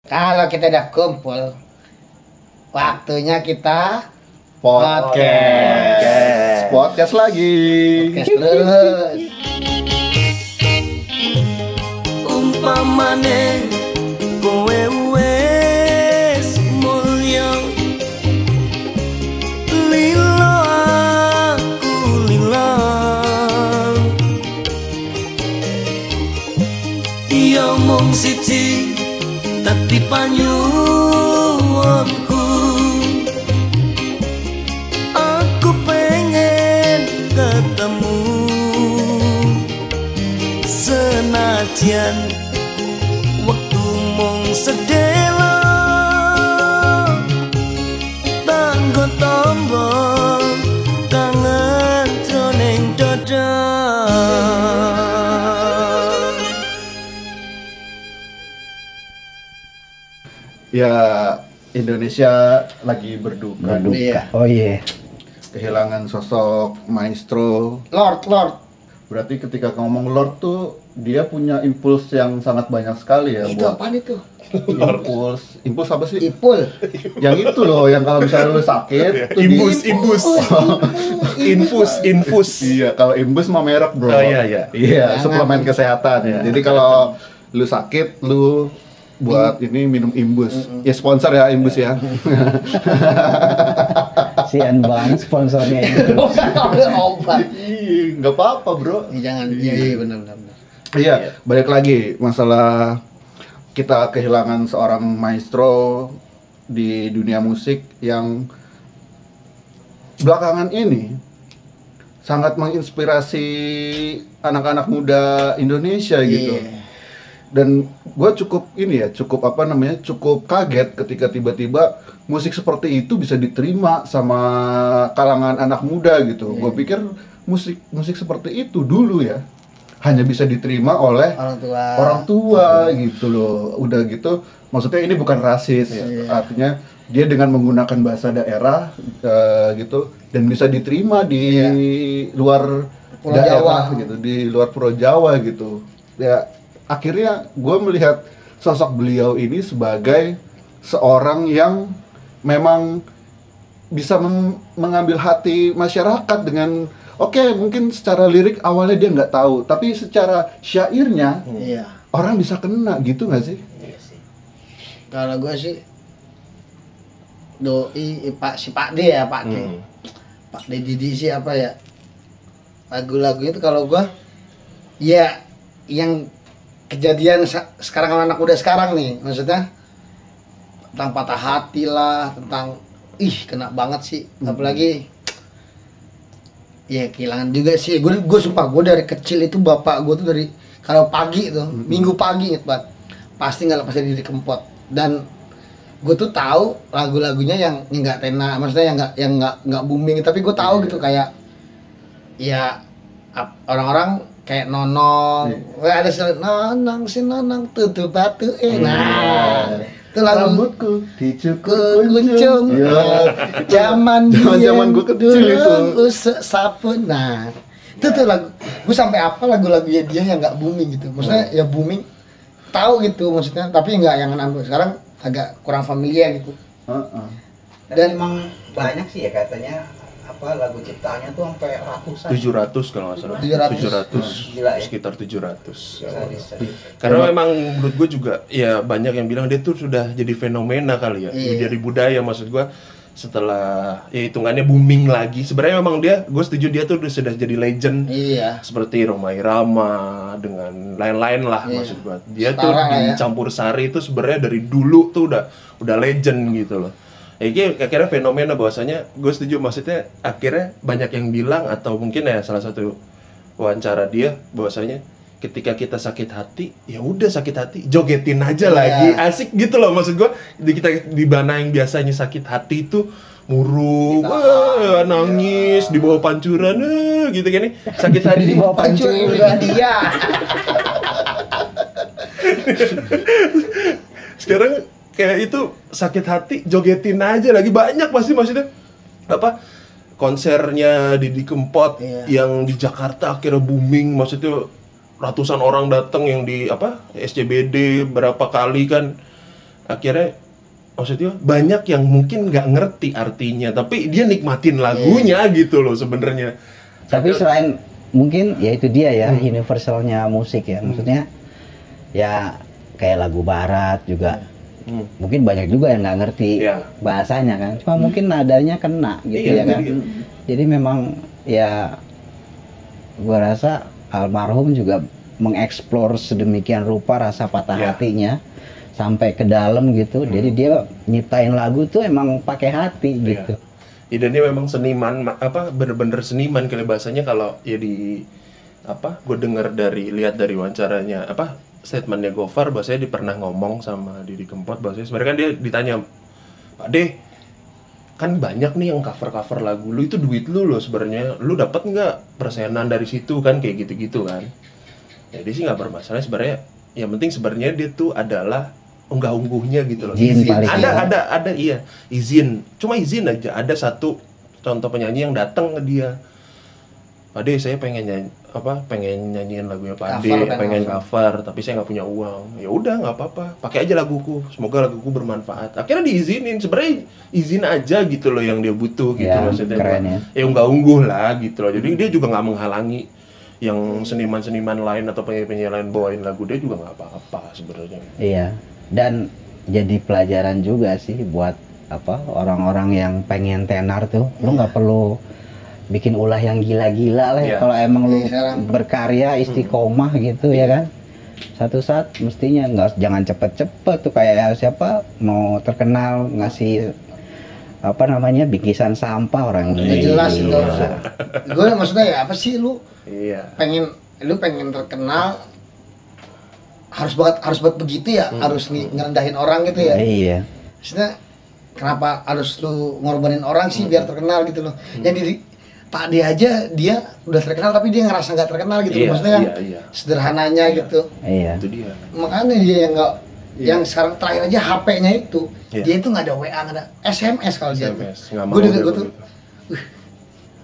Kalau kita udah kumpul, waktunya kita Podcast. Podcast lagi. podcast terus. umpamane panyuwunku. Aku pengen ketemu senajan waktu mung sedelo tanggo tombo kangen jroning dada Ya Indonesia lagi berduka. Berduka. Iya. Oh iya. Kehilangan sosok maestro. Lord, Lord. Berarti ketika ngomong Lord tuh dia punya impuls yang sangat banyak sekali ya itu apaan itu? impuls. Impuls apa sih? Ipul. yang itu loh yang kalau misalnya lu sakit tuh di- Imbus, imbus, infus, infus. Iya, kalau imbus mah merek, Bro. Oh, iya, iya. Iya, suplemen kesehatan. Iya. Jadi kalau lu sakit, lu buat ini minum imbus. Ya sponsor ya imbus ya. Si Anbang sponsornya itu. Obat. Iya, nggak apa-apa, Bro. Iya, jangan. Iya, iya benar benar. benar. Iya, balik lagi masalah kita kehilangan seorang maestro di dunia musik yang belakangan ini sangat menginspirasi anak-anak muda Indonesia gitu. Iya. Dan gue cukup ini ya, cukup apa namanya, cukup kaget ketika tiba-tiba musik seperti itu bisa diterima sama kalangan anak muda gitu. Gue pikir musik musik seperti itu dulu ya hanya bisa diterima oleh Orang tua. orang tua gitu loh. Udah gitu, maksudnya ini bukan rasis, Iya. artinya dia dengan menggunakan bahasa daerah eh, gitu dan bisa diterima di luar Iya. Pulau daerah Jawa. gitu, di luar Pulau Jawa gitu. Ya akhirnya gue melihat sosok beliau ini sebagai seorang yang memang bisa mem- mengambil hati masyarakat dengan oke mungkin secara lirik awalnya dia nggak tahu tapi secara syairnya Iya. orang bisa kena gitu nggak sih? Kalau gue sih doi eh, Pak si Pak D ya Pak D. Hmm. Pak D Didi sih apa ya? Lagu-lagu itu kalau gua ya yang kejadian sekarang sama anak muda sekarang nih, maksudnya? Tentang patah hati lah, tentang ih kena banget sih, apalagi ya kehilangan juga sih. Gue gue sumpah gue dari kecil itu bapak gue tuh dari kalau pagi tuh, minggu pagi inget banget, pasti nggak lepas dari kempot. Dan gue tuh tahu lagu-lagunya yang nggak tena maksudnya yang nggak yang nggak nggak booming. Tapi gue tahu gitu kayak ya orang-orang kayak nonong. Wah, ada sel- nonong si nonong tutup batu eh. Nah itu lagu Rambutku dicukur ke kuncung Ya. zaman Zaman-zaman gua kecil itu. usuk sapu. Nah itu tuh lagu gue sampai apa lagu-lagunya dia yang nggak booming gitu. Maksudnya ya booming tahu gitu maksudnya tapi nggak yang anak sekarang agak kurang familiar gitu. Heeh. Dan- Dan emang banyak sih ya katanya apa lagu ciptaannya tuh sampai ratusan. 700 kalau nggak salah. 700. 700. Gila ya. Sekitar 700. Sadis, sadis. Karena memang menurut gue juga ya banyak yang bilang dia tuh sudah jadi fenomena kali ya. Iya. Jadi budaya maksud gue setelah ya hitungannya booming lagi. Sebenarnya memang dia gue setuju dia tuh udah sudah jadi legend iya seperti Roma Irama dengan lain-lain lah Iya. maksud gua. Dia tuh Setara di ya. campur sari itu sebenarnya dari dulu tuh udah udah legend gitu loh. Ini akhirnya fenomena bahwasanya gue setuju maksudnya akhirnya banyak yang bilang atau mungkin ya salah satu wawancara dia bahwasanya ketika kita sakit hati ya udah sakit hati jogetin aja Iya. lagi. Asik gitu loh maksud gua. Di kita di mana yang biasanya sakit hati itu murung wah, nangis. di bawah pancuran eh, gitu kan nih. Sakit hati. Di bawah pancuran. dia. Sekarang kayak itu sakit hati jogetin aja lagi. Banyak pasti maksudnya. Apa? Konsernya Didi Kempot Iya. yang di Jakarta akhirnya booming. Maksudnya ratusan orang datang yang di apa SCBD berapa kali kan. Akhirnya maksudnya banyak yang mungkin nggak ngerti artinya. Tapi dia nikmatin lagunya gitu loh sebenarnya. Tapi selain mungkin ya itu dia ya Hmm. universalnya musik ya. Maksudnya ya kayak lagu barat juga Hmm. mungkin banyak juga yang nggak ngerti Iya. bahasanya kan. Cuma mungkin nadanya kena gitu Iya, ya kan. iya. Jadi memang ya gua rasa almarhum juga mengeksplor sedemikian rupa rasa patah Iya. hatinya sampai ke dalam gitu. Hmm. Jadi dia nyiptain lagu tuh emang pakai hati Iya. gitu. Ya, dan dia memang seniman ma- apa bener-bener seniman kali bahasanya kalau ya di apa gue dengar dari lihat dari wawancaranya apa statementnya Gofar bahasanya dia pernah ngomong sama Didi Kempot bahasanya sebenarnya kan dia ditanya Pak De kan banyak nih yang cover-cover lagu lu itu duit lu loh sebenarnya. Lu dapat nggak persenan dari situ? Kan kayak gitu-gitu kan. Ya dia sih nggak bermasalah sebenarnya. Yang penting sebenarnya dia tuh adalah unggah ungguhnya gitu loh. Izin paling ada ya. ada ada iya. Izin. Cuma izin aja. Ada satu contoh penyanyi yang datang ke dia Pak De, saya pengen nyanyi apa pengen nyanyiin lagunya Pak De, Cover, kan, pengen cover. cover, tapi saya nggak punya uang. Ya udah nggak apa-apa, pakai aja laguku. Semoga laguku bermanfaat. Akhirnya diizinin. Sebenarnya izin aja gitu loh yang dia butuh gitu Ya, maksudnya. keren ya. Ya nggak ungguh lah gitu loh. Jadi dia juga nggak menghalangi yang seniman-seniman lain atau penyanyi-penyanyi lain bawain lagu dia juga nggak apa-apa sebenarnya. Iya. Dan jadi pelajaran juga sih buat apa orang-orang yang pengen tenar tuh. Lu nggak perlu bikin ulah yang gila-gila lah ya. Iya. Kalau emang lu Iya, berkarya istiqomah gitu ya kan. Satu saat mestinya nggak jangan cepet-cepet tuh kayak siapa mau terkenal ngasih apa namanya bikisan sampah orang Udah gila. jelas itu. Gue maksudnya ya apa sih lu Iya. pengen lu pengen terkenal harus banget harus buat begitu ya harus nih ngerendahin orang gitu ya Iya. maksudnya kenapa harus lu ngorbanin orang sih biar terkenal gitu loh yang di Pak D aja dia udah terkenal tapi dia ngerasa nggak terkenal gitu. Iya, maksudnya yang iya, iya. sederhananya Iya. gitu Iya. Itu dia. makanya dia yang nggak yang sekarang terakhir aja HP-nya itu Iya. dia itu nggak ada WA nggak ada SMS kalau dia SMS, gue dia gue tuh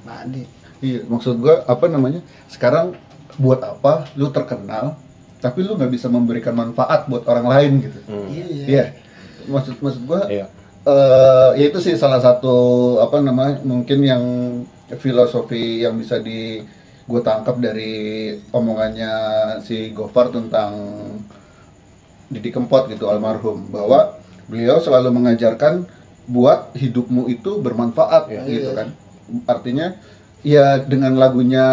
Pak D Iya, maksud gua apa namanya? Sekarang buat apa lu terkenal tapi lu nggak bisa memberikan manfaat buat orang lain gitu. Hmm. iya Iya. Maksud maksud gua Iya. eh ya itu sih salah satu apa namanya? mungkin yang filosofi yang bisa di gue tangkap dari omongannya si Gofar tentang Didi Kempot gitu almarhum bahwa beliau selalu mengajarkan buat hidupmu itu bermanfaat Iya. gitu kan artinya ya dengan lagunya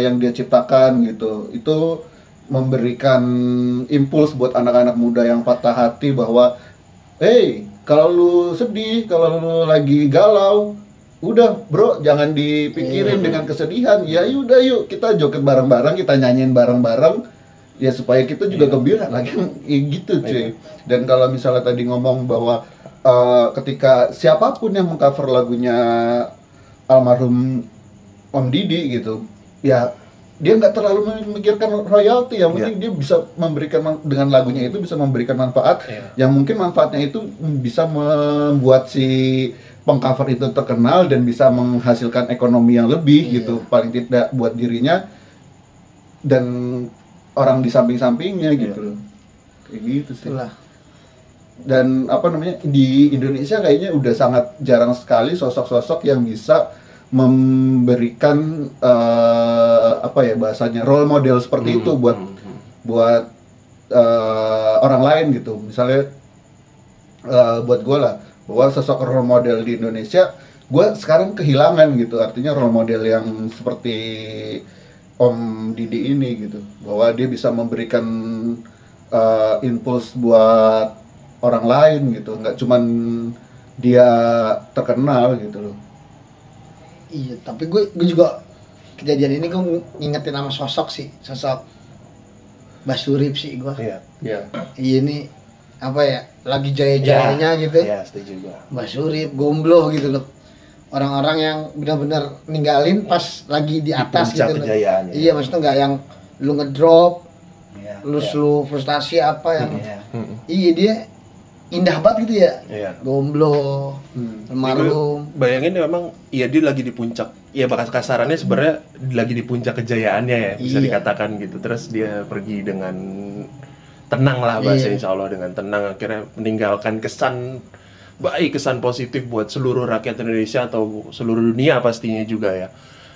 yang dia ciptakan gitu itu memberikan impuls buat anak-anak muda yang patah hati bahwa hey kalau lu sedih kalau lu lagi galau udah bro jangan dipikirin dengan kesedihan. Ya yaudah yuk kita joget bareng-bareng kita nyanyiin bareng-bareng. Ya supaya kita juga gembira lagi. Ya gitu cuy. Dan kalau misalnya tadi ngomong bahwa eh, ketika siapa pun yang mengcover lagunya almarhum Om Didi gitu ya dia nggak terlalu memikirkan royalti. Yang penting dia bisa memberikan dengan lagunya itu bisa memberikan manfaat. Iya. yang mungkin manfaatnya itu bisa membuat si pengcover itu terkenal dan bisa menghasilkan ekonomi yang lebih Iya. gitu paling tidak buat dirinya dan orang di samping-sampingnya gitu Iya. loh kayak gitu sih itulah dan apa namanya di Indonesia kayaknya udah sangat jarang sekali sosok-sosok yang bisa memberikan eh, apa ya bahasanya role model seperti Hmm, itu buat hmm, hmm. buat eh, orang lain gitu misalnya eh, buat gue lah bahwa sosok role model di Indonesia gue sekarang kehilangan gitu. Artinya role model yang seperti Om Didi ini gitu. Bahwa dia bisa memberikan eh, impuls buat orang lain gitu. Nggak cuman dia terkenal gitu loh. Iya, tapi gue gue juga kejadian ini gue ngingetin sama sosok sih, sosok Basurip sih gue. Iya. ya Iya ini apa ya, lagi jaya-jayanya gitu. Iya, setuju gua. Basurip, gomblo gitu loh. Orang-orang yang benar-benar ninggalin pas lagi di atas puncak gitu loh. kejayaannya. Iya, maksudnya nggak yang lu ngedrop, Iya. lu lu frustasi apa yang Iya. Hmm, iya dia indah banget gitu ya. Iya. Gomblo, Hmm. almarhum. Bayangin ya memang iya dia lagi di puncak. Ya bakas kasarannya sebenarnya lagi di puncak kejayaannya ya bisa Iya. dikatakan gitu. Terus dia pergi dengan tenang lah bahasa Iya. insya Allah dengan tenang. Akhirnya meninggalkan kesan baik kesan positif buat seluruh rakyat Indonesia atau seluruh dunia pastinya juga ya.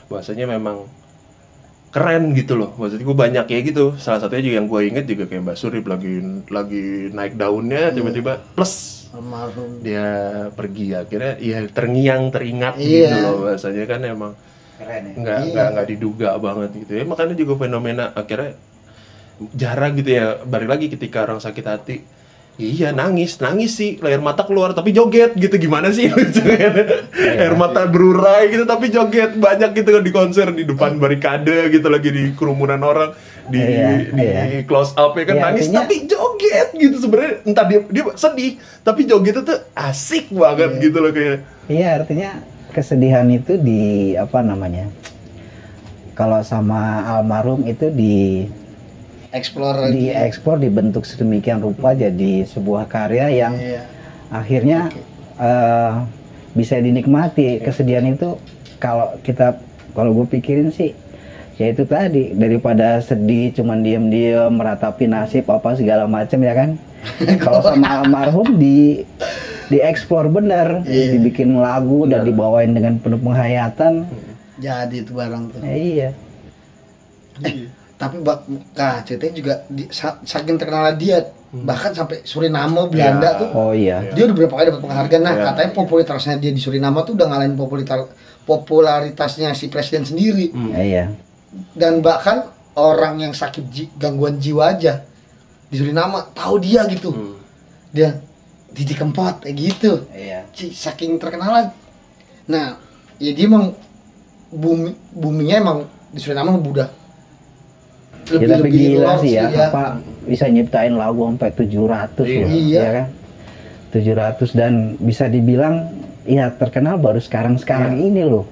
Bahasanya memang keren gitu loh. Maksud gue banyak ya gitu. Salah satunya juga yang gue inget juga kayak Mbak Surip lagi lagi naik daunnya tiba-tiba plus. Almarhum. Dia pergi. Akhirnya ya terngiang teringat Iya. gitu loh. Bahasanya kan emang keren ya. nggak Iya. nggak nggak diduga banget gitu. Ya makanya juga fenomena akhirnya jarang gitu ya balik lagi ketika orang sakit hati. Iya nangis nangis sih air mata keluar tapi joget gitu gimana sih? Air mata berurai gitu tapi joget banyak gitu kan di konser di depan barikade gitu lagi di kerumunan orang di Iya, di iya. close up ya kan Iya, nangis artinya- tapi joget gitu sebenarnya. Entah dia dia sedih tapi joget itu asik banget gitu loh kayak Iya artinya kesedihan itu di apa namanya? Kalau sama almarhum itu di lagi. Diekspor dibentuk sedemikian rupa jadi sebuah karya yang iya. akhirnya eh, bisa dinikmati. Kesedihan itu kalau kita kalau gue pikirin sih ya itu tadi. Daripada sedih cuman diem-diem meratapi nasib apa segala macam ya kan? Kalau sama almarhum di dieksplor bener. Iya. dibikin lagu dan dibawain dengan penuh penghayatan. Jadi itu barang tuh. Ya iya tapi bak nah ceritanya juga di, sa- saking terkenal dia Hmm. bahkan sampai Suriname Belanda Ya. tuh oh iya dia udah berapa kali dapat penghargaan nah Iya. katanya popularitasnya dia di Suriname tuh udah ngalahin popularitas popularitasnya si presiden sendiri Hmm. Ya, iya dan bahkan orang yang sakit ji- gangguan jiwa aja di Suriname tahu dia gitu Hmm. dia Didi Kempot kayak gitu iya saking terkenal nah ya dia emang bumi buminya emang di Suriname udah Ya, tapi gila luas sih ya, iya. apa bisa nyiptain lagu sampai 700 Iya. loh, Iya. ya kan? 700 dan bisa dibilang ya terkenal baru sekarang-sekarang ini loh.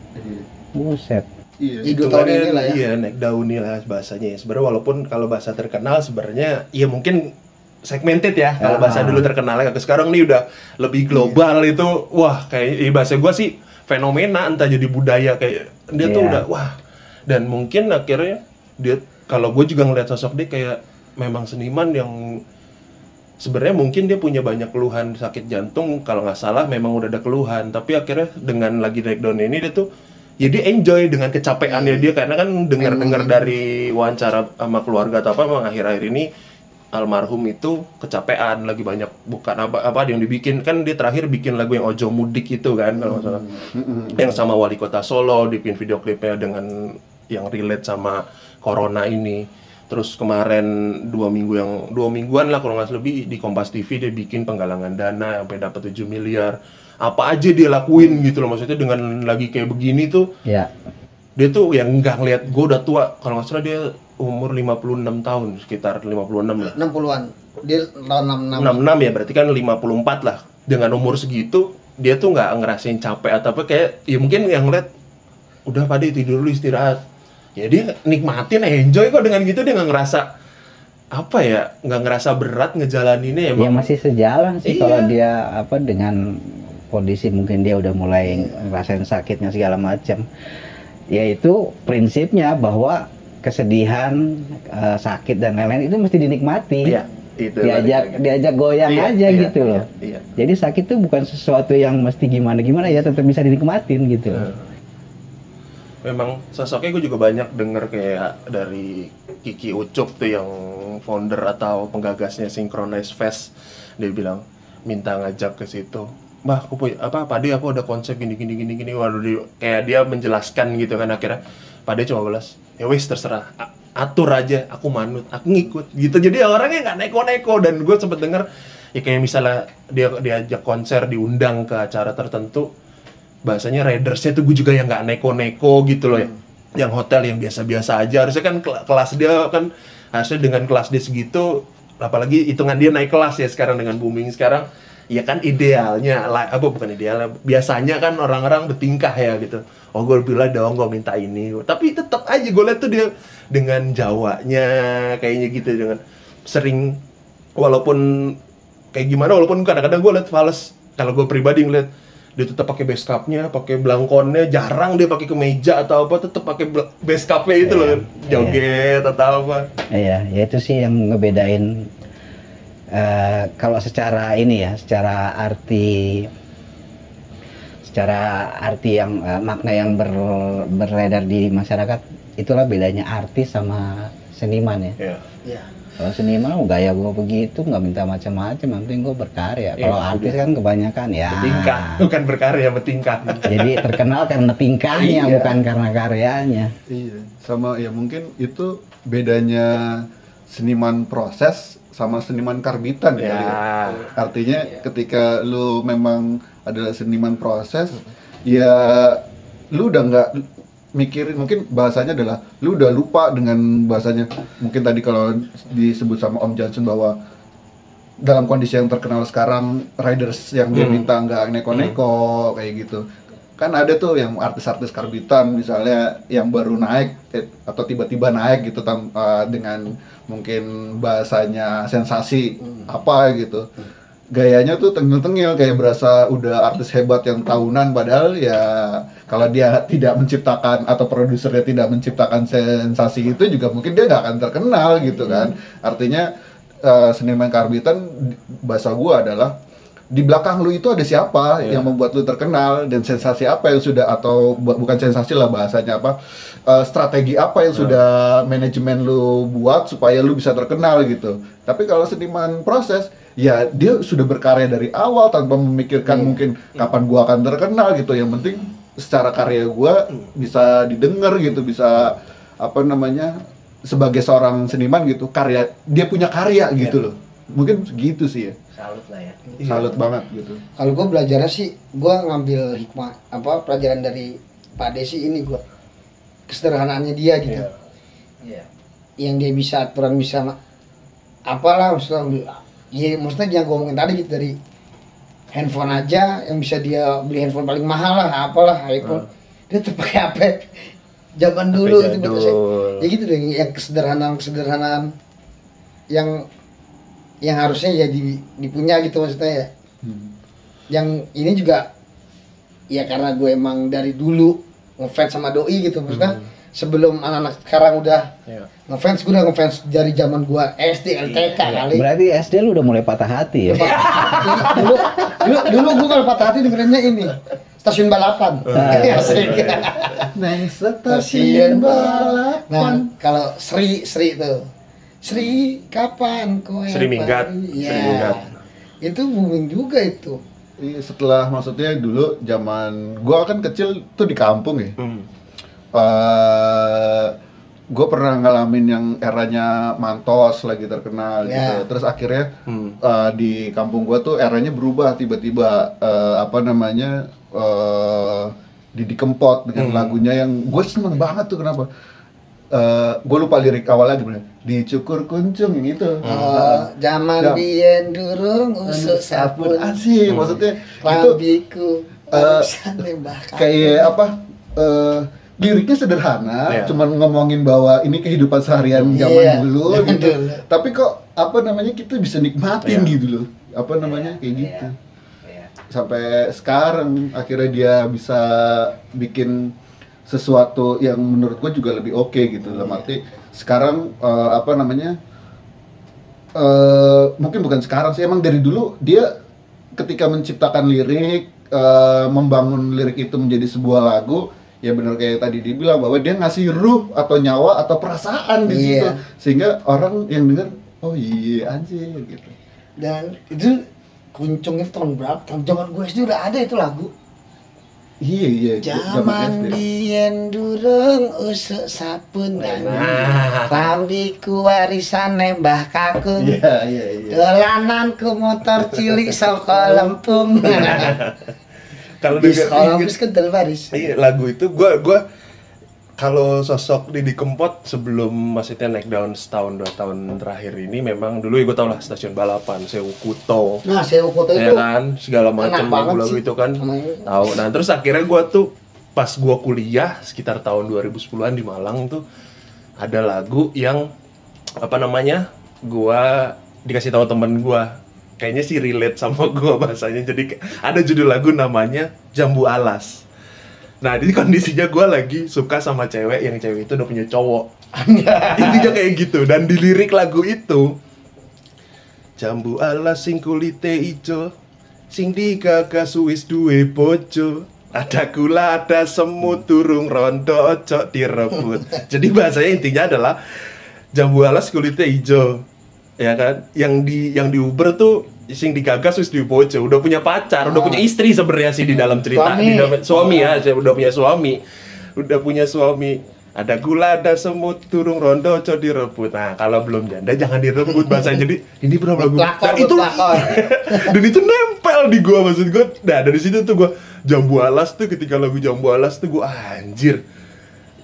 Buset. Iya. Iya, dua tahun Hitungannya ini lah ya. Iya, naik daun nih lah bahasanya. Sebenarnya walaupun kalau bahasa terkenal sebenarnya ya mungkin segmented ya. Kalau bahasa Ah. dulu terkenalnya ke sekarang nih udah lebih global itu wah kayak ya bahasa gua sih fenomena entah jadi budaya kayak dia tuh Iya. udah wah dan mungkin akhirnya dia kalau gue juga ngeliat sosok dia kayak memang seniman yang sebenarnya mungkin dia punya banyak keluhan sakit jantung. Kalau nggak salah memang udah ada keluhan. Tapi akhirnya dengan lagi naik daun ini dia tuh ya dia enjoy dengan kecapeannya dia. Karena kan dengar-dengar dari wawancara sama keluarga atau apa memang akhir-akhir ini almarhum itu kecapean lagi banyak bukan apa apa yang dibikin. Kan dia terakhir bikin lagu yang ojo mudik itu kan kalau nggak salah. Yang sama wali kota Solo bikin video klipnya dengan yang relate sama corona ini. Terus kemarin dua minggu yang dua mingguan lah kalau nggak lebih di Kompas TV dia bikin penggalangan dana sampai dapat 7 miliar. Apa aja dia lakuin gitu loh maksudnya dengan lagi kayak begini tuh Ya. dia tuh yang nggak ngeliat gue udah tua kalau nggak salah dia umur 56 tahun sekitar 56 lah. 60-an dia tahun 66 66 ya berarti kan 54 lah. Dengan umur segitu dia tuh nggak ngerasain capek atau apa kayak ya mungkin yang ngeliat udah pada tidur dulu istirahat ya dia nikmatin enjoy kok dengan gitu dia nggak ngerasa apa ya nggak ngerasa berat ngejalaninnya ya Ya masih sejalan sih Iya. kalau dia apa dengan kondisi mungkin dia udah mulai ngerasain sakitnya segala macam. Yaitu prinsipnya bahwa kesedihan, eh, sakit dan lain-lain itu mesti dinikmati. Iya, itu diajak lagi. diajak goyang Iya, aja iya, gitu loh. iya, iya. Jadi sakit tuh bukan sesuatu yang mesti gimana gimana ya tetap bisa dinikmatin gitu. loh. Memang sosoknya gue juga banyak denger kayak dari Kiki Ucup tuh yang founder atau penggagasnya Synchronize Fest. Dia bilang minta ngajak ke situ. Mbah, aku punya apa Pade aku ada konsep gini gini gini gini. Waduh dia, kayak dia menjelaskan gitu kan akhirnya. Pade cuma balas ya wis terserah. A- atur aja aku manut aku ngikut. Gitu. Jadi orangnya nggak neko-neko. Dan gue sempet denger ya kayak misalnya dia diajak konser diundang ke acara tertentu bahasanya raidersnya tuh gue juga yang nggak neko-neko gitu loh ya. Yang hotel yang biasa-biasa aja. Harusnya kan kel- kelas dia kan harusnya dengan kelas dia segitu apalagi hitungan dia naik kelas ya sekarang dengan booming sekarang ya kan idealnya lah apa bukan idealnya biasanya kan orang-orang bertingkah ya gitu. Oh gue bilang dong gue minta ini. Tapi tetap aja gue liat tuh dia dengan jawanya kayaknya gitu dengan sering walaupun kayak gimana walaupun kadang-kadang gue liat fals. Kalau gue pribadi ngeliat dia tetap pakai base cupnya, pakai belangkonnya, jarang dia pakai kemeja atau apa, tetap pakai base cupnya itu loh, Iya, joget atau apa. Iya, ya itu sih yang ngebedain eh, kalau secara ini ya, secara arti secara arti yang eh, makna yang ber- beredar di masyarakat itulah bedanya artis sama seniman ya. ya Iya. Kalau seniman gaya gue begitu nggak minta macam-macam, yang penting gue berkarya. Iya, Kalau artis kan kebanyakan ya. bertingkah bukan berkarya bertingkah Jadi terkenal karena tingkahnya Iya. bukan karena karyanya. Iya, sama ya mungkin itu bedanya seniman proses sama seniman karbitan ya. ya Artinya ketika lu memang adalah seniman proses, ya lu udah nggak mikirin mungkin bahasanya adalah lu udah lupa dengan bahasanya. Mungkin tadi kalau disebut sama Om Johnson bahwa dalam kondisi yang terkenal sekarang riders yang dia Hmm. minta nggak neko-neko kayak gitu. Kan ada tuh yang artis-artis karbitan misalnya yang baru naik eh, atau tiba-tiba naik gitu tam- eh, dengan mungkin bahasanya sensasi apa gitu gayanya tuh tengil-tengil kayak berasa udah artis hebat yang tahunan padahal ya kalau dia tidak menciptakan atau produsernya tidak menciptakan sensasi itu juga mungkin dia nggak akan terkenal gitu kan. Artinya eh, seniman karbitan bahasa gua adalah di belakang lu itu ada siapa Iya. yang membuat lu terkenal dan sensasi apa yang sudah atau bu- bukan sensasi lah bahasanya apa eh, strategi apa yang sudah manajemen lu buat supaya lu bisa terkenal gitu. Tapi kalau seniman proses ya dia sudah berkarya dari awal tanpa memikirkan mungkin kapan gua akan terkenal gitu. Yang penting secara karya gua bisa didengar gitu bisa apa namanya sebagai seorang seniman gitu karya dia punya karya gitu loh. Mungkin gitu sih ya. Salut lah ya. salut banget gitu. Kalau gue belajarnya sih, gue ngambil hikmah apa pelajaran dari Pak Desi ini gue kesederhanaannya dia gitu. Iya. Iya. Yang dia bisa aturan bisa apalah maksudnya ya maksudnya dia ngomongin tadi gitu dari handphone aja yang bisa dia beli handphone paling mahal lah apalah iPhone. Dia tetap pakai HP zaman dulu itu betul sih ya gitu deh yang kesederhanaan kesederhanaan yang yang harusnya ya di, dipunya gitu maksudnya ya. Yang ini juga ya karena gue emang dari dulu ngefans sama doi gitu maksudnya. Sebelum anak-anak sekarang udah Iya. Ngefans gue udah ngefans dari zaman gue SD LTK kali Berarti SD lu udah mulai patah hati ya? dulu dulu dulu gue kalau patah hati dengerinnya ini stasiun balapan Ah. Neng stasiun balapan nah kalau Sri Sri itu Sri kapan kowe Sri Minggat? Sri Iya. Minggat. itu booming juga itu Iya, setelah maksudnya dulu zaman gua kan kecil tuh di kampung ya. Hmm. Eh gue pernah ngalamin yang eranya Mantos lagi terkenal gitu. Ya. Terus akhirnya Hmm. eh, di kampung gua tuh eranya berubah tiba-tiba eh, apa namanya eh Didi Kempot dengan Hmm. lagunya yang gue seneng banget tuh kenapa? gue lupa lirik awalnya gimana? Dicukur kuncung yang itu. Oh, zaman Ya. biyen durung usuk sabun asih maksudnya itu Lambiku eh, Barusan nembah kaku. kayak apa eh liriknya sederhana Iya. cuman ngomongin bahwa ini kehidupan seharian zaman Iya, dulu zaman gitu. tapi kok apa namanya kita bisa nikmatin Iya. gitu loh. Apa namanya kayak gitu. Iya. sampai sekarang akhirnya dia bisa bikin sesuatu yang menurut gue juga lebih oke gitu dalam arti sekarang eh, apa namanya eh mungkin bukan sekarang sih emang dari dulu dia ketika menciptakan lirik eh, membangun lirik itu menjadi sebuah lagu ya benar kayak tadi dibilang bahwa dia ngasih ruh atau nyawa atau perasaan di situ Iya. sehingga orang yang dengar oh iya anjir gitu Dan itu kuncung itu tahun berapa? Tahun zaman gue SD udah ada itu lagu. iya iya Zaman biyen durung usuk sabun kan. Nah. Lambiku warisan nembah kakung. iya iya iya Dolananku motor cilik saka Lempung. Kalau Di sekolah wis kental baris. Iya lagu itu gua gua kalau sosok Didi Kempot sebelum maksudnya naik daun setahun dua tahun terakhir ini memang dulu ya gue tau lah stasiun balapan Sewu Kuto. Nah, Sewu Kota ya itu kan? Segala macam lagu-lagu itu kan. Tahu nah terus akhirnya gua tuh pas gua kuliah sekitar tahun 2010-an di Malang tuh ada lagu yang apa namanya gua dikasih tahu temen gua kayaknya sih relate sama gua bahasanya jadi ada judul lagu namanya Jambu Alas Nah, di kondisinya gue lagi suka sama cewek yang cewek itu udah punya cowok. Intinya kayak gitu. Dan di lirik lagu itu, Jambu alas sing kulite ijo Sing digagas wis duwe bojo ada gula, ada semut, turung rondo, ojo direbut. Jadi bahasanya intinya adalah jambu alas kulitnya hijau, ya kan? Yang di yang di Uber tuh sing digagas wis duwe bojo, udah punya pacar, udah punya istri sebenarnya sih di dalam cerita. Suami. Di dalam- suami ya, saya udah punya suami, udah punya suami. Ada gula, ada semut, turung rondo, ojo direbut. Nah, kalau belum janda jangan direbut bahasa jadi ini berapa lagu? Nah, itu dan itu nempel di gua maksud gua. Nah, dari situ tuh gua jambu alas tuh ketika lagu jambu alas tuh gua anjir.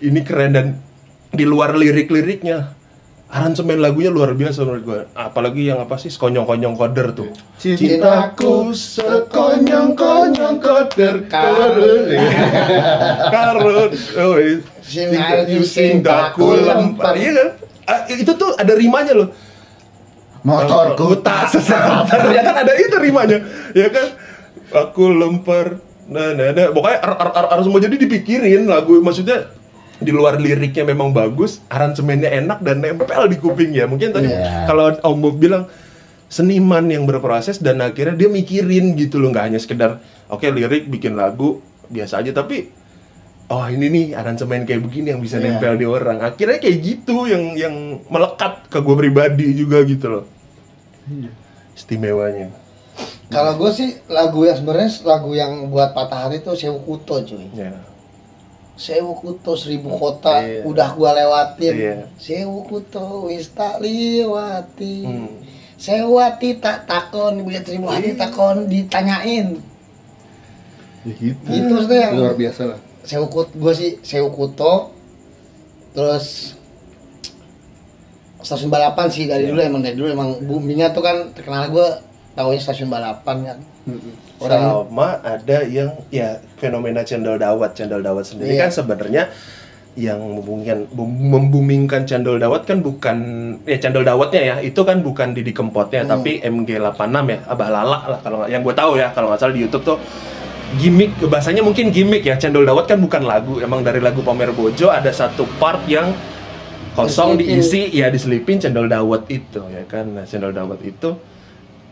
Ini keren dan di luar lirik-liriknya aransemen lagunya luar biasa menurut gua. Apalagi yang apa sih sekonyong-konyong koder tuh. Cintaku sekonyong-konyong koder Karun. Karun, oh, daku daku lempar. Iya kan? Ah, itu tuh ada rimanya loh. Motorku tak sesat. ya kan ada itu rimanya. Ya kan? Aku lempar. Nah, nah, nah. Pokoknya ar- ar- ar- harus semua jadi dipikirin lagu maksudnya di luar liriknya memang bagus, aransemennya enak dan nempel di kuping ya. Mungkin tadi Iya. kalau Om Bob bilang seniman yang berproses dan akhirnya dia mikirin gitu loh, nggak hanya sekedar oke lirik bikin lagu biasa aja tapi oh ini nih aransemen kayak begini yang bisa Iya. nempel di orang. Akhirnya kayak gitu yang yang melekat ke gue pribadi juga gitu loh. Istimewanya. Kalau gue sih lagu yang sebenarnya lagu yang buat patah hati itu Sewu Kuto cuy. Ya. Sewu Kuto seribu kota Iya. udah gua lewatin. Iya. Sewu Kuto wis tak liwati. Hmm. Sewati tak takon, ibu seribu hati takon ditanyain. Ya gitu. Gitu maksudnya yang Luar biasa lah. Sewu Kuto, gue sih Sewu Kuto. Terus stasiun balapan sih dari dulu emang dari dulu emang boomingnya tuh kan terkenal gue tahunya stasiun balapan kan. Orang Sama ada yang ya fenomena cendol dawat, cendol dawat sendiri Iya. kan sebenarnya yang membumingkan bum- membumingkan cendol dawat kan bukan ya cendol dawatnya ya itu kan bukan Didi Kempotnya Hmm. tapi MG86 ya Abah Lala lah kalau yang gue tahu ya kalau nggak salah di YouTube tuh gimmick bahasanya mungkin gimmick ya cendol dawat kan bukan lagu emang dari lagu Pamer Bojo ada satu part yang kosong Diselipin. diisi ya diselipin cendol dawat itu ya kan nah cendol dawat itu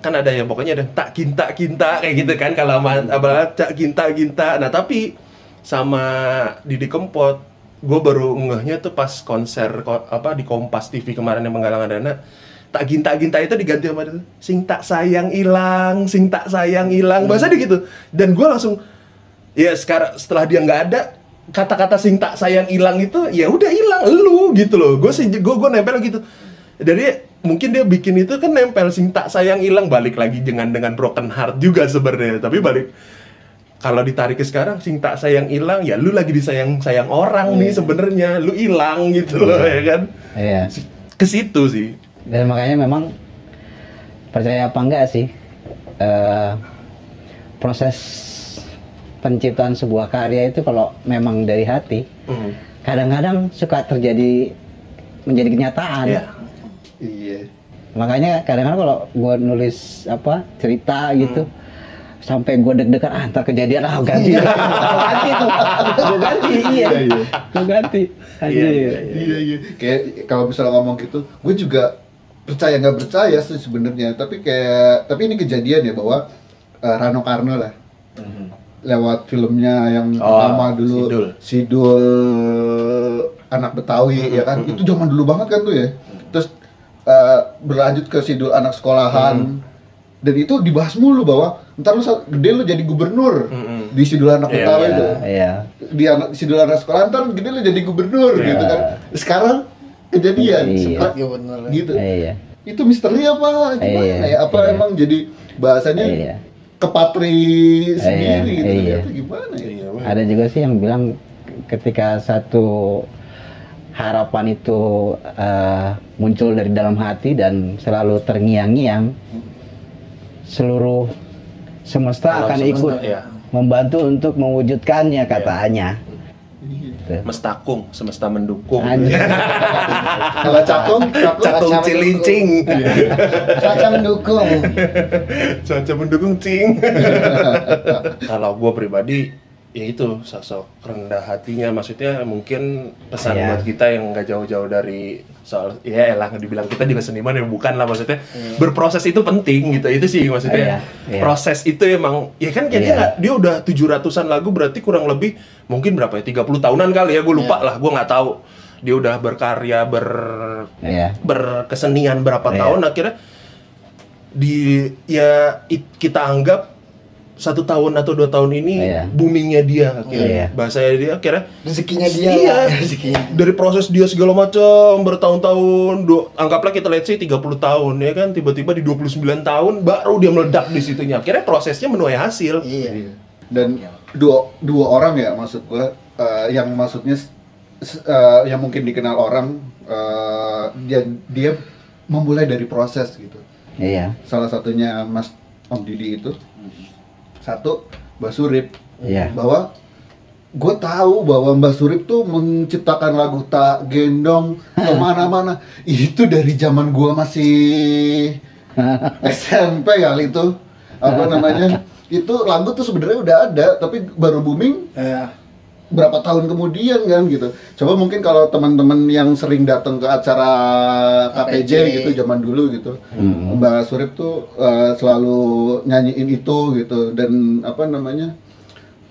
kan ada yang pokoknya ada tak kinta kinta kayak gitu kan kalau sama apa tak kinta kinta. Nah tapi sama Didi Kempot gue baru ngehnya tuh pas konser ko- apa di Kompas TV kemarin yang menggalang dana. Tak ginta ginta itu diganti sama itu sing tak sayang hilang sing tak sayang hilang bahasa dia gitu. Dan gue langsung ya sekarang setelah dia nggak ada kata-kata sing tak sayang hilang itu ya udah hilang lu gitu loh. Gue sih gue gue nempel gitu. Jadi mungkin dia bikin itu kan nempel sing tak sayang hilang balik lagi dengan dengan broken heart juga sebenarnya tapi balik kalau ditarik ke sekarang sing tak sayang hilang ya lu lagi disayang sayang orang nih sebenarnya lu hilang gitu loh ya kan Iya. ke situ sih Dan makanya memang percaya apa enggak sih eh, proses penciptaan sebuah karya itu kalau memang dari hati Hmm. kadang-kadang suka terjadi menjadi kenyataan. Iya. Iya. Makanya kadang-kadang kalau gua nulis apa cerita gitu sampai gua deg-degan ah ntar kejadian ah ganti. Gua ganti tuh. Gua ganti iya Iya, iya. gua ganti. Iya, iya, Iya. Iya. Kayak kalau misalnya ngomong gitu, gue juga percaya nggak percaya sih sebenarnya. Tapi kayak tapi ini kejadian ya bahwa eh, Rano Karno lah. Lewat filmnya yang Oh, pertama dulu Sidul. Sidul anak Betawi ya kan? Itu zaman dulu banget kan tuh ya? Terus eh, berlanjut ke Sidul anak sekolahan. Dan itu dibahas mulu bahwa ntar lu gede lu jadi gubernur Mm-mm. di Sidul anak Iya, Betawi Iya, itu. iya. Di anak Sidul anak sekolahan ntar gede lu jadi gubernur Iya. gitu kan. Sekarang kejadian Iya. sempat Iya bener. gitu. Iya. Itu misteri apa? Gimana Iya, ya? Apa iya. emang jadi bahasanya iya. kepatri sendiri Iya, gitu? iya. ternyata gimana ya? Iya, ada juga sih yang bilang ketika satu harapan itu eh, muncul dari dalam hati dan selalu terngiang-ngiang seluruh semesta Alam akan semesta, ikut iya. membantu untuk mewujudkannya katanya Gitu. Mestakung, semesta mendukung. Kalau cakung cakung cilincing. Cuaca mendukung. Cuaca mendukung cing. Kalau gue pribadi ya itu sosok rendah hatinya maksudnya mungkin pesan Iya. buat kita yang nggak jauh-jauh dari soal ya elah dibilang kita juga seniman ya bukan lah maksudnya berproses itu penting gitu itu sih maksudnya Iya, iya. proses itu emang ya kan kayak dia Iya. nggak- dia udah 700-an lagu berarti kurang lebih mungkin berapa ya 30 tahunan kali ya gue lupa lah gue nggak tahu dia udah berkarya ber Iya. berkesenian berapa Iya. tahun akhirnya di ya it- kita anggap satu tahun atau dua tahun ini Iya. boomingnya dia akhirnya Iya. bahasanya dia akhirnya rezekinya dia Iya. lah, rezekinya dari proses dia segala macam bertahun-tahun do- anggaplah kita let's say 30 tahun ya kan tiba-tiba di 29 tahun baru dia meledak di situnya akhirnya prosesnya menuai hasil iya Iya. Dan dua dua orang ya maksud gua eh, yang maksudnya eh, yang mungkin dikenal orang eh, dia dia memulai dari proses gitu. Iya. Salah satunya Mas Om Didi itu satu Mbak Surip. Iya. bahwa gue tahu bahwa Mbak Surip tuh menciptakan lagu tak gendong ke mana-mana. Itu dari zaman gue masih SMP kali itu. Apa namanya? Itu lagu tuh sebenarnya udah ada tapi baru booming. Iya. Berapa tahun kemudian kan gitu. Coba mungkin kalau teman-teman yang sering datang ke acara KPJ, KPJ. gitu zaman dulu gitu. Hmm. Mbak Surip tuh eh, selalu nyanyiin itu gitu. Dan apa namanya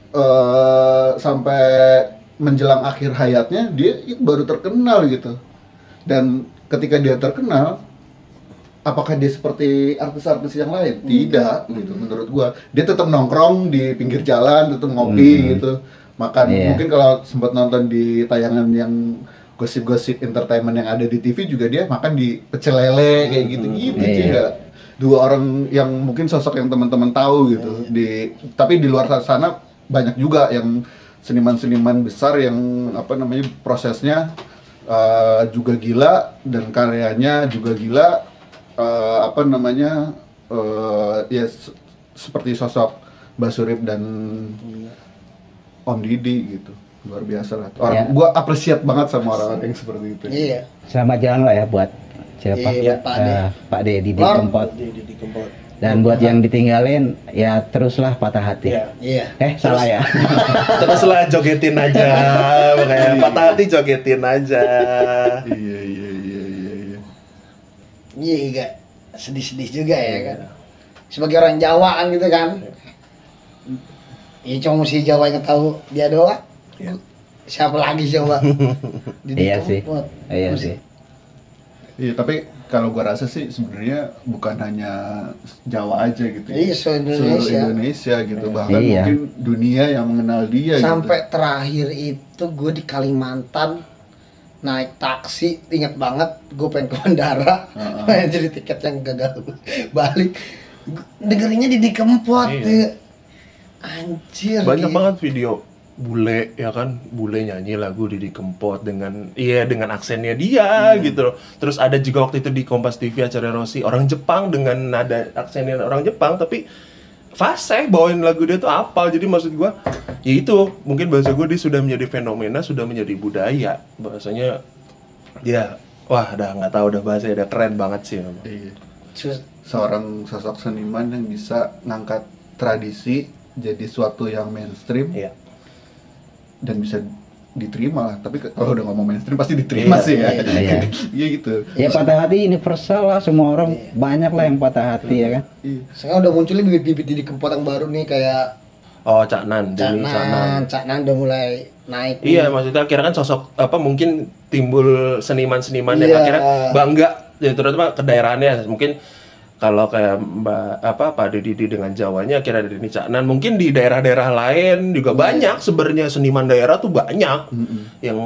eh sampai menjelang akhir hayatnya dia itu baru terkenal gitu. Dan ketika dia terkenal apakah dia seperti artis-artis yang lain? Tidak gitu menurut gua. Dia tetap nongkrong di pinggir jalan tetap ngopi Hmm. gitu makan. Iya. mungkin kalau sempat nonton di tayangan yang gosip-gosip entertainment yang ada di TV juga dia makan di pecel lele kayak gitu-gitu Iya. sih nggak dua orang yang mungkin sosok yang teman-teman tahu gitu. Di tapi di luar sana banyak juga yang seniman-seniman besar yang apa namanya prosesnya eh, juga gila dan karyanya juga gila. Eh, apa namanya eh, ya se- seperti sosok Mbak Surip dan Om Didi gitu luar biasa lah orang Ya. gua appreciate banget sama orang-orang yang seperti itu iya Selamat jalan lah ya buat siapa? Iya, Pak De. Eh, Pak De di Lord. Kempot. Dan buat yang ditinggalin ya teruslah patah hati. Iya. iya Eh salah ya. teruslah jogetin aja makanya patah hati jogetin aja iya iya iya iya iya iya juga sedih-sedih juga ya kan sebagai orang Jawa kan gitu kan Iya cuma si Jawa yang tahu dia doang Iya. siapa lagi coba Didi Iya sih. Iya sih. Iya, tapi kalau gua rasa sih sebenarnya bukan hanya Jawa aja gitu. ya. Iya, seluruh Seluruh Indonesia. Indonesia gitu. Bahkan Iya. mungkin dunia yang mengenal dia sampai gitu. terakhir itu gue di Kalimantan naik taksi inget banget gue pengen ke bandara Heeh. pengen jadi tiket yang gagal balik Gua dengerinnya di Kempot Iya. Anjir banyak gitu. banget video bule ya kan bule nyanyi lagu Didi Kempot dengan iya dengan aksennya dia gitu loh terus ada juga waktu itu di Kompas TV acara Rossi orang Jepang dengan nada aksennya orang Jepang tapi fasih bawain lagu dia tuh apa jadi maksud gua ya itu mungkin bahasa gua dia sudah menjadi fenomena sudah menjadi budaya bahasanya ya wah udah nggak tahu udah bahasanya udah keren banget sih memang. Iya. Seorang sosok seniman yang bisa ngangkat tradisi jadi suatu yang mainstream Iya. dan bisa diterima lah. Tapi kalau udah ngomong mainstream pasti diterima Iya, sih ya. iya, iya. Iya gitu. Ya patah hati universal lah semua orang banyak lah yang patah hati ya kan. Iya. sekarang udah muncul nih bibit-bibit Didi Kempot yang baru nih kayak oh Cak Nan Cak Denny Cak Nan. Nan Cak Nan udah mulai naik nih. Iya, maksudnya akhirnya kan sosok apa mungkin timbul seniman-seniman yang Iya. akhirnya bangga ya terutama ke daerahnya mungkin kalau kayak Mbak apa Pak Didi dengan Jawanya akhirnya ada Denny Caknan mungkin di daerah-daerah lain juga Iya. banyak sebenarnya seniman daerah tuh banyak Mm-mm. yang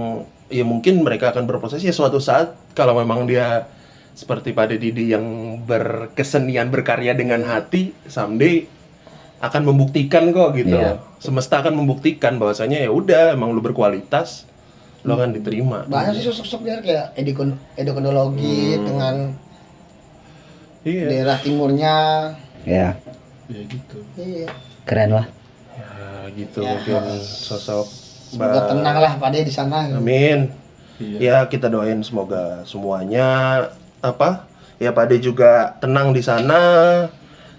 ya mungkin mereka akan berproses ya suatu saat kalau memang dia seperti Pak Didi yang berkesenian berkarya dengan hati someday akan membuktikan kok gitu loh. Semesta akan membuktikan bahwasanya ya udah emang lu berkualitas lo akan diterima. banyak sih sosok-sosok kayak edukon edukologi Hmm. dengan Iya. daerah timurnya Ya Iya gitu. iya keren lah. Ya, gitu Ya. mungkin sosok semoga Mbak- tenang lah Pak De di sana Amin. Iya. Ya kita doain semoga semuanya apa ya Pak De juga tenang di sana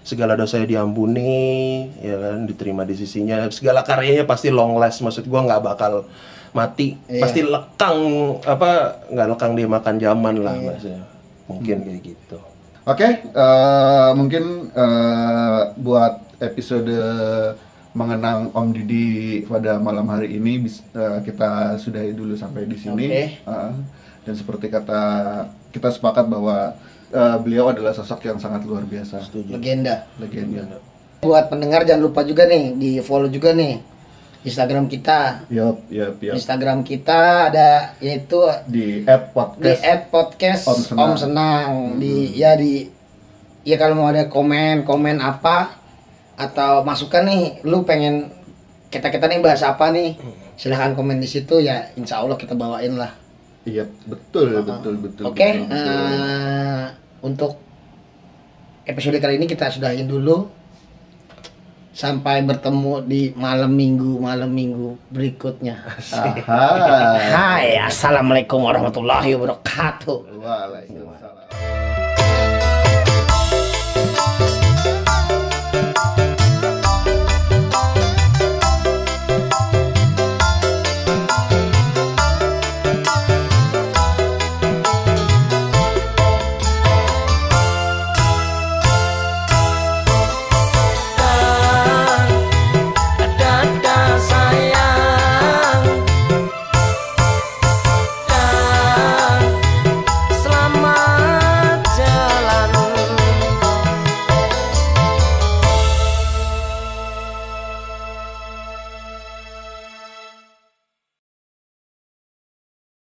segala dosanya diampuni, ya kan, diterima di sisinya. Segala karyanya pasti long last. Maksud gua nggak bakal mati, Iya. pasti lekang apa nggak lekang dia makan zaman lah Iya. maksudnya. Mungkin kayak gitu. Oke, eh, mungkin eh, buat episode mengenang Om Didi pada malam hari ini bis- eh, kita sudahi dulu sampai di sini. Oke. Eh, dan seperti kata kita sepakat bahwa eh, beliau adalah sosok yang sangat luar biasa, Setuju. legenda legenda. buat pendengar jangan lupa juga nih di follow juga nih Instagram kita. Instagram kita ada yaitu Di app di podcast. at podcast Om Om Senang. Senang, di ya di ya kalau mau ada komen komen apa atau masukan nih lu pengen kita kita nih bahas apa nih silahkan komen di situ ya insya Allah kita bawain lah Iya, betul, betul, betul. oke betul, betul. eh, untuk episode kali ini kita sudahin dulu sampai bertemu di malam minggu malam minggu berikutnya. Hai assalamualaikum warahmatullahi wabarakatuh Waalaikumsalam.